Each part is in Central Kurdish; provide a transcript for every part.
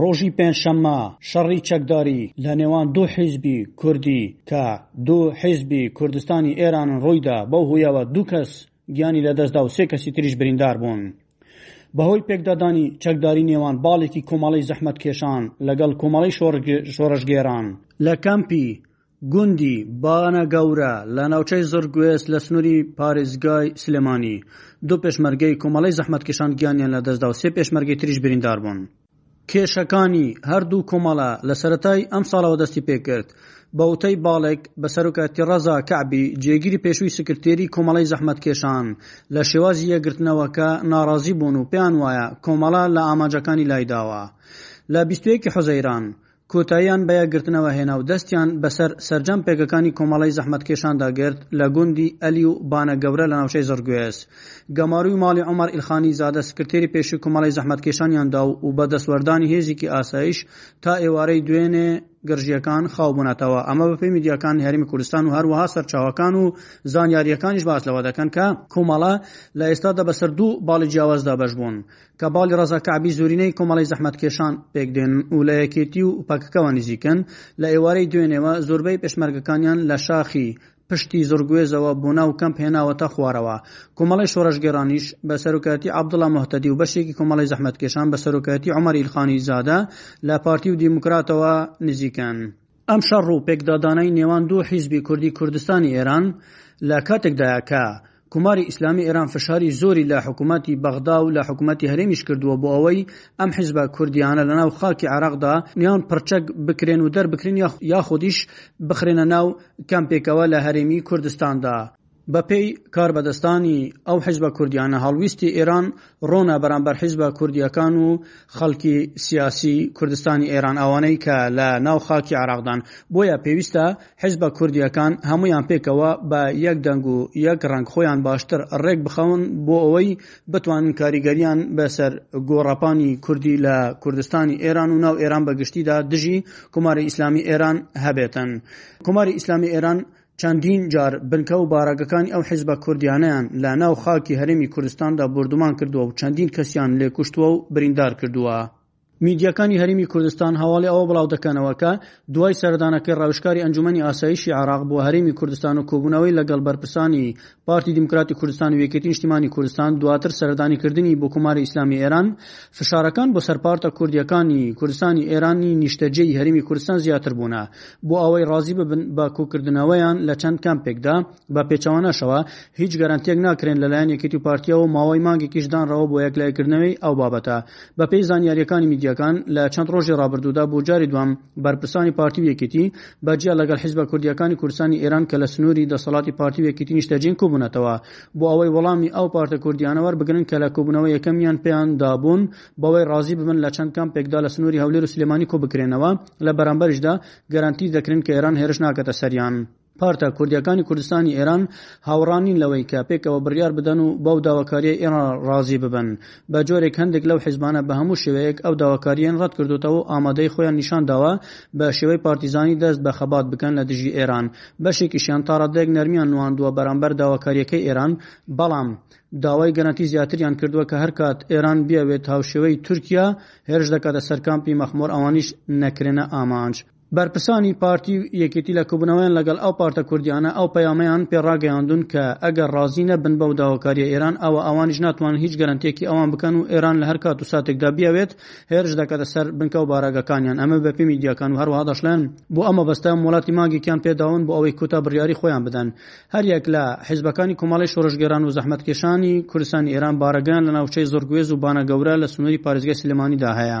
ڕۆژی پێنجشەممە شەڕی چەکداری لە نێوان دوو حیزبی کوردی کە دوو حیزبی کوردستانی ئێرانن ڕوویدا بەو هویەوە دوو کەس گیانی لەدەستدا و سێ کەسی تریش بریندار بوون. بەهۆی پێکدادانی چەکداری نێوان باڵێکی کۆمەڵەی زەحمەتکێشان لەگەڵ کۆمەڵەی شۆڕشگێران لە کەمپی گوندی، بانە گەورە، لە ناوچەی زڕگوێز لە سنووری پارێزگای سلێمانی، دوو پێشمەرگەی کۆمەڵەی زەحمەتکێشان گیانیان لەدەستدا و سێ پێشمەرگەی تریش بریندار بوون. کێشەکانی هەردوو کۆمەڵە لە سەرەتای ئەمساڵەوە دەستی پێکرد. بە وتەی باڵێک، بە سەرۆکایەتی ڕەزا کەعبی، جێگیری پێشووی سکرتێری کۆمەڵەی زەحمەتکێشان، لە شێوازی یەکگرتنەوەکە ناڕازی بوون و پێیان وایە کۆمەڵە لە ئامانجەکانی لایداوە. لە بیست و یەک حوزەیران، کۆتاییان بە یەکگرتنەوە هێنا و دەستیان بەسەر سەرجەم پێگەکانی کۆمەڵەی زەحمەتکێشاندا گرت لە گوندی ئەلی و بانە گەورە لە ناوچەی زڕگوێز. گەمارۆی ماڵی عومەر ئیلخانی زادە سکرتێری پێشووی کۆمەڵەی زەحمەتکێشانیان دا و بە دەستوەردانی هێزیکی ئاسایش تا ئێوارەی دوێنێ گرژییەکان خاو بوونەتەوە. ئەمە بەپێی میدیاکانی هەرێمی کوردستان و هەروەها سەرچاوەکان و زانیارییەکانیش باس لەوە دەکەن کە کۆمەڵە لە ئێستادا بەسەر دوو باڵی جیاواز دابەش بوون. کە باڵی ڕەزا کەعبی زۆرینەی کۆمەڵی زەحمەتکێشان پێک دێن و لە یەکێتی و پەکەکەوە نزیکن لە ئێوارەی دوێنێوە زۆربەی پێشمەرگەکانیان لە شاخی پشتی زڕگوێزەوە بۆ ناو کەمپ هێناوەتە خوارەوە کۆمەڵی شۆڕشگێرانیش بە سەرۆکایەتی عبدڵە مهتەدی و بەشێکی کۆمەڵی زەحمەتکێشان بە سەرۆکایەتی عمەری ئیلخانی زادە لە پارتی و دیموکراتەوە نزیکەن. ئەم شەڕ و پێکدادانەی نێوان دوو حیزبی کوردی کوردستانی ئێران لە کاتێکدایە کە کوماری ئیسلامی ئێران فشاری زۆری لە حکوومەتی بەغدا و لە حکوومەتی هەرێمیش کردووە بۆ ئەوەی ئەم حیزبە کوردیانە لە ناو خاکی عراقدا نیان پرچەک بکرێن و دەربکرێن یاخودیش بخرێنە ناو کەمپێکەوە لە هەرێمی کوردستاندا. بەپێی کاربەدەستانی ئەو حیزبە کوردیانە هەڵویستی ئێران ڕۆنە بەرامبەر حیزبە کوردیەکان و خەڵکی سیاسی کوردستانی ئێران ئەوانەی کە لە ناو خاکی عێراقدان بۆیە پێویستە حیزبە کوردیەکان هەمویان پێکەوە بە یەک دەنگ و یەک ڕەنگ خۆیان باشتر ڕێک بخەون بۆ ئەوەی بتوانن کاریگەریان بەسەر گۆڕەپانی کوردی لە کوردستانی ئێران و ناو ئێران بە گشتیدا دژی کوماری ئیسلامی ئێران هەبێتن کوماری ئیسلامی ئێران چەندین جار بنکە و بارەگەکانی ئەو حیزبە کوردیانەیان لە ناو خاکی هەرێمی کوردستاندا بۆردومان کردووە و چەندین کەسیان لێ کوشتووە و بریندار کردووە. میدیاکانی هەرێمی کوردستان هەواڵی ئەوە بڵاو دەکەنەوە کە دوای سەردانەکەی ڕاوێژکاری ئەنجوومەنی ئاسایشی عێراق بۆ هەرێمی کوردستان و کۆبوونەوەی لەگەڵ بەرپرسانی پارتی دیموکراتی کوردستان و یەکێتی نیشتیمانی کوردستان دواتر سەردانی کردنی بۆ کۆماری ئیسلامی ئێران فشارەکان بۆ سەر پارتە کوردیەکانی کوردستانی ئێرانی نیشتەجێی هەرمی کوردستان زیاتر بوونە بۆ ئەوەی ڕازی ببن بە کۆکردنەوەیان لە چەند کەمپێکدا بە پێچەوانەشەوە هیچ گەرانتیەک ناکرێن لەلایەن یەکێتی و پارتیەوە ماوەی مانگێکیش دانڕەوە بۆ یەکلایکردنەوەی ئەو بابەتە بەپێی زانیاریەکانی میدیەکان لە چەند ڕۆژی ڕابردوودا بۆ جاری دوام بەرپرسانی پارتی و یەکێتی بە جیا لەگەڵ حیزبە کوردییەکانی کوردستانی ئێران کە لە سنووری دەسەڵاتی پارتی و یەکێتی نیشتەجێن کۆبوونەتەوە بۆ ئەوەی وەڵامی ئەو پارتە کوردییانە وەربگرن کە لە کۆبوونەوە یەکەمیان پێیان دابوون بەوەی ڕازی ببن لە چەند کامپێکدا لە سنووری هەولێر و سلێمانی کۆبکرێنەوە لە بەرامبەریشدا گەرەنتی دەکرێن کە ئێران هێرش ناکاتە سەریان. پارتە کوردیەکانی کوردستانی ئێران هاوڕا نین لەوەی کە پێکەوە بڕیار بدەن و بەو داواکاریەی ئێران ڕازی ببن. بە جۆرێک هەندێک لەو حیزبانە بە هەموو شێوەیەک ئەو داواکاریەیان ڕەت کردۆتەوە و ئامادەیی خۆیان نیشان داوە بە شێوەی پارتیزانی دەست بە خەبات بکەن لە دژی ئێران. بەشێکیشیان تا ڕادەیەک نەرمیان نواندووە بەرامبەر داواکاریەکەی ئێران، بەڵام داوای گەرەنتی زیاتریان کردووە کە هەر کات ئێران بیەوێت هاوشێوەی تورکیا هێرش دەکاتە سەر کامپی مەخمۆر ئەوانیش نەکرێنە ئامانج. بەرپرسانی پارتی و یەکێتی لە کۆبوونەوەیان لەگەڵ ئەو پارتە کوردییانە ئەو پەیامەیان پێ ڕاگەیاندوون کە ئەگەر ڕازی نەبن بەو داواکارییە ئێران ئەوا ئەوانیش ناتوانن هیچ گەرەنتییەکی ئەوان بکەن و ئێران لە هەر کات و ساتێکدا بیەوێت هێرش دەکاتە سەر بنکە و بارەگاکانیان ئەمە بەپێی میدیاکان و هەروەها دەشڵێن بۆ ئەم مەبەستە مۆڵەتی مانگێکیان پێ داون بۆ ئەوەی کۆتا بڕیاری خۆیان بدەن هەر یەک لە حیزبەکانی کۆمەڵی شۆڕشگێران و زەحمەتکێشانی کوردستانی ئێران بارەگایان لە ناوچەی زڕگوێز و بانە گەورە لە سنووری پارێزگای سلێمانیدا هەیە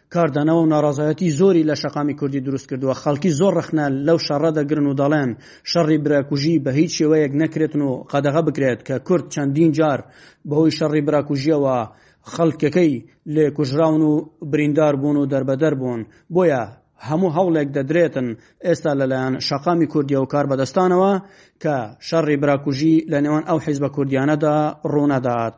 کاردانەوە و ناڕازایەتی زۆری لە شەقامی کوردی دروست کردووە خەڵکی زۆر ڕخنە لەو شەڕە دەگرن و دەڵێن شەڕی براکوژی بە هیچ شێوەیەک نەکرێتن و قەدەغە بکرێت کە کورد چەندین جار بەهۆی شەڕی براکوژیەوە خەڵکەکەی لێ کوژراون و بریندار بوون و دەربەدەر بوون بۆیە هەموو هەوڵێک دەدرێتن ئێستا لەلایەن شەقامی کوردیە و کاربەدەستانەوە کە شەڕی براکوژی لە نێوان ئەو حیزبە کوردیانەدا ڕوونەدات.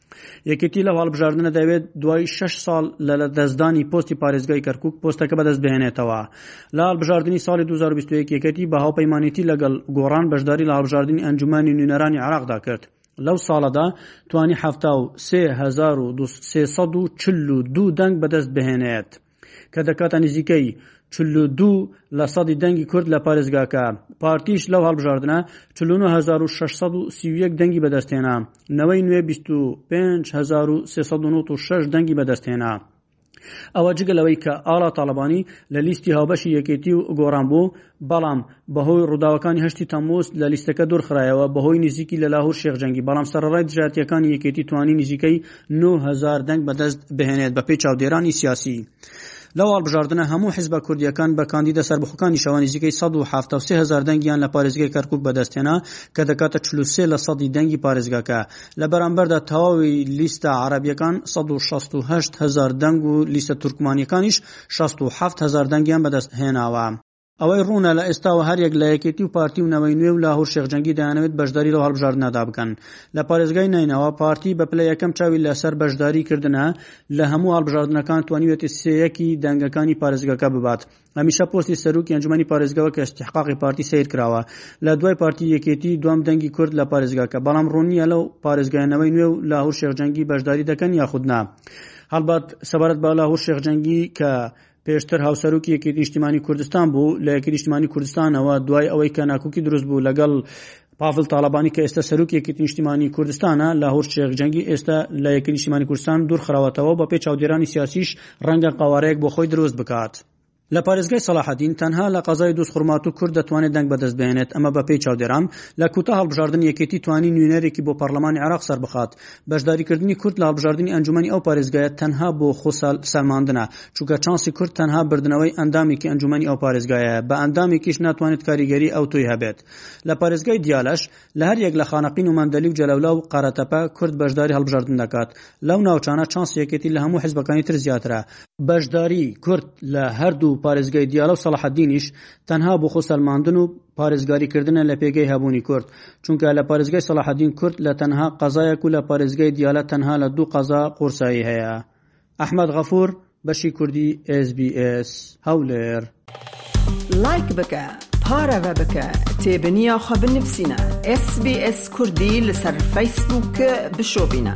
یەکێتی لەو هەڵبژاردنە دەوێت دوای شش ساڵ لە لەدەستدانی پۆستی پارێزگای کەرکک پۆستەکە بەدەست بهێنێتەوە لە هەڵبژاردننی ساڵی 2021 یەکێتی بە هاوپەیمانێتی لەگەڵ گۆڕان بەشداری لە هەڵبژاردننی ئەنجومانی نوێنەرانی عراقدا کرد لەو ساڵەدا توانی 1940 دەنگ بەدەست بهێنێت. کە دەکاتە نزیکەی چل و دوو لەسەدی دەنگی کورد لە پارێزگاکە پارتیش لەو هەڵبژاردنە چل و نۆ هەزار و شەش سەد و سی و یەک دەنگی بەدەستهێنا نەوەی نوێ بیست و پێنج هەزار و سێ سەد و نەوەد و شەش دەنگی بەدەستهێنا ئەوە جگە لەوەی کە ئاڵا تاڵەبانی لە لیستی هاوبەشی یەکێتی و گۆڕان بوو بەڵام بەهۆی ڕووداوەکانی هەشتی تەمووز لە لیستەکە دوورخرایەوە بەهۆی نزیکی لە لاهور شێخ جەنگی بەڵام سەرەڕای دژایەتییەکانی یەکێتی توانی نزیکەی نۆ هەزار دەنگ بەدەست بهێنێت بەپێی چاودێرانی سیاسی لەو هەڵبژاردنە هەموو حزبە کوردیەکان بە کاندیدە سەربەخۆکانیشەوە نزیکەی 1970 هزار دەنگیان لە پارێزگای کەرکک بەدەستێنا کە دەکاتە 43 لە سەدی دەنگی پارێزگاکە لە بەرامبەردا تەواوی لیستە عربیەکان 1960 هزار دەنگ و لیستە تورکمانیەکانیش 1970 شەست و حەفت هەزار دەنگیان بەدەست هێناوە. ئەوەی ڕوونە لە ئێستاوە هەر یەک لە یەکێتی و پارتی و نەوەی نوێ و لاهور شێخ جەنگی دەیانەوێت بەشداری لەو هەڵبژاردنەدا بکەن لە پارێزگای نەینەوا پارتی بە پلە یەکەم چاوی لەسەر بەشداری کردنە لە هەموو هەڵبژاردنەکان توانیوێتی سێ یەکی دەنگەکانی پارێزگەکە ببات هەمیشە پۆستی سەرۆکی ئەنجومەنی پارێزگەوە کە استحقاقی پارتی سیر کراوە لە دوای پارتی یەکێتی دوام دەنگی کورد لە پارێزگاکە بەڵام ڕوونیە لەو پارێزگای نەوەی نوێ و لاهور شێخ جەنگی بەشداری دەکەن یاخود نا هەڵبەت سەبارەت بە لاهور شێخ جەنگی کە پێشتر هاوسەرۆکی یەکێتی نیشتیمانی کوردستان بوو لە یەکی نیشتیمانی کوردستانەوە دوای ئەوەی کە ناکوکی دروست بوو لەگەڵ پافل تاالبانی کە ئێستا سەرۆک یەکێتی نیشتیمانی کوردستانە لە هۆر شێخ جەنگی ئێستا لە یەکی نیشتیمانی کوردستان دوور خراوەتەوە بە پێی چاودێرانی سیاسیش ڕەنگە قوارەیەک بۆ خۆی دروست بکات. لە پارێزگای سەڵاحەدین تەنها لە قەزای دووزخورماتوو کورد دەتوانێت دەنگ بەدەست بهێنێت، ئەمە بەپێی چاودێران، لە کوتا هەڵبژاردن یەکێتی توانی نوینەرێکی بۆ پەڕلەمانی عێراق سەربخات. بەشداریکردنی کورد لە هەڵبژاردنی ئەنجومەنی ئەو پارێزگایە تەنها بۆ خۆ سەلماندنە، چونکە چانسی کورد تەنها بردنەوەی ئەندامێکی ئەنجومەنی ئەو پارێزگایەیە، بە ئەندامێکیش ناتوانێت کاریگەری ئەوتۆی هەبێت. لە پارێزگای دیالەش، لە هەر یەک لە خانەقین و مەندەلی و جەلەولا و قەرەتەپە کورد بەشداری هەڵبژاردن دەکات، لەو ناوچانە چانسی یەکێتی لە هەموو حزبەکانی تر زیاترە، بەشداری کورد لە هەردوو پارێزگای دیالە و سەڵاحەدینیش تەنها بۆ خۆ سەلماندن و پارێزگاری کردنە لە پێگەی هەبوونی کورد، چونکە لە پارێزگای سەڵاحەدین کورد لە تەنها قەزایەک و لە پارێزگای دیالە تەنها لە دوو قەزا قورسایی هەیە. ئەحمەد غەفور بەشی کوردی ئێس بی ئێس هەولێر. لایک بکە پارەڤە بکە تێبنیا خو بنڤسینە ئێس بی ئێس کوردی لەسەر فەیسبووک بشۆڤینە.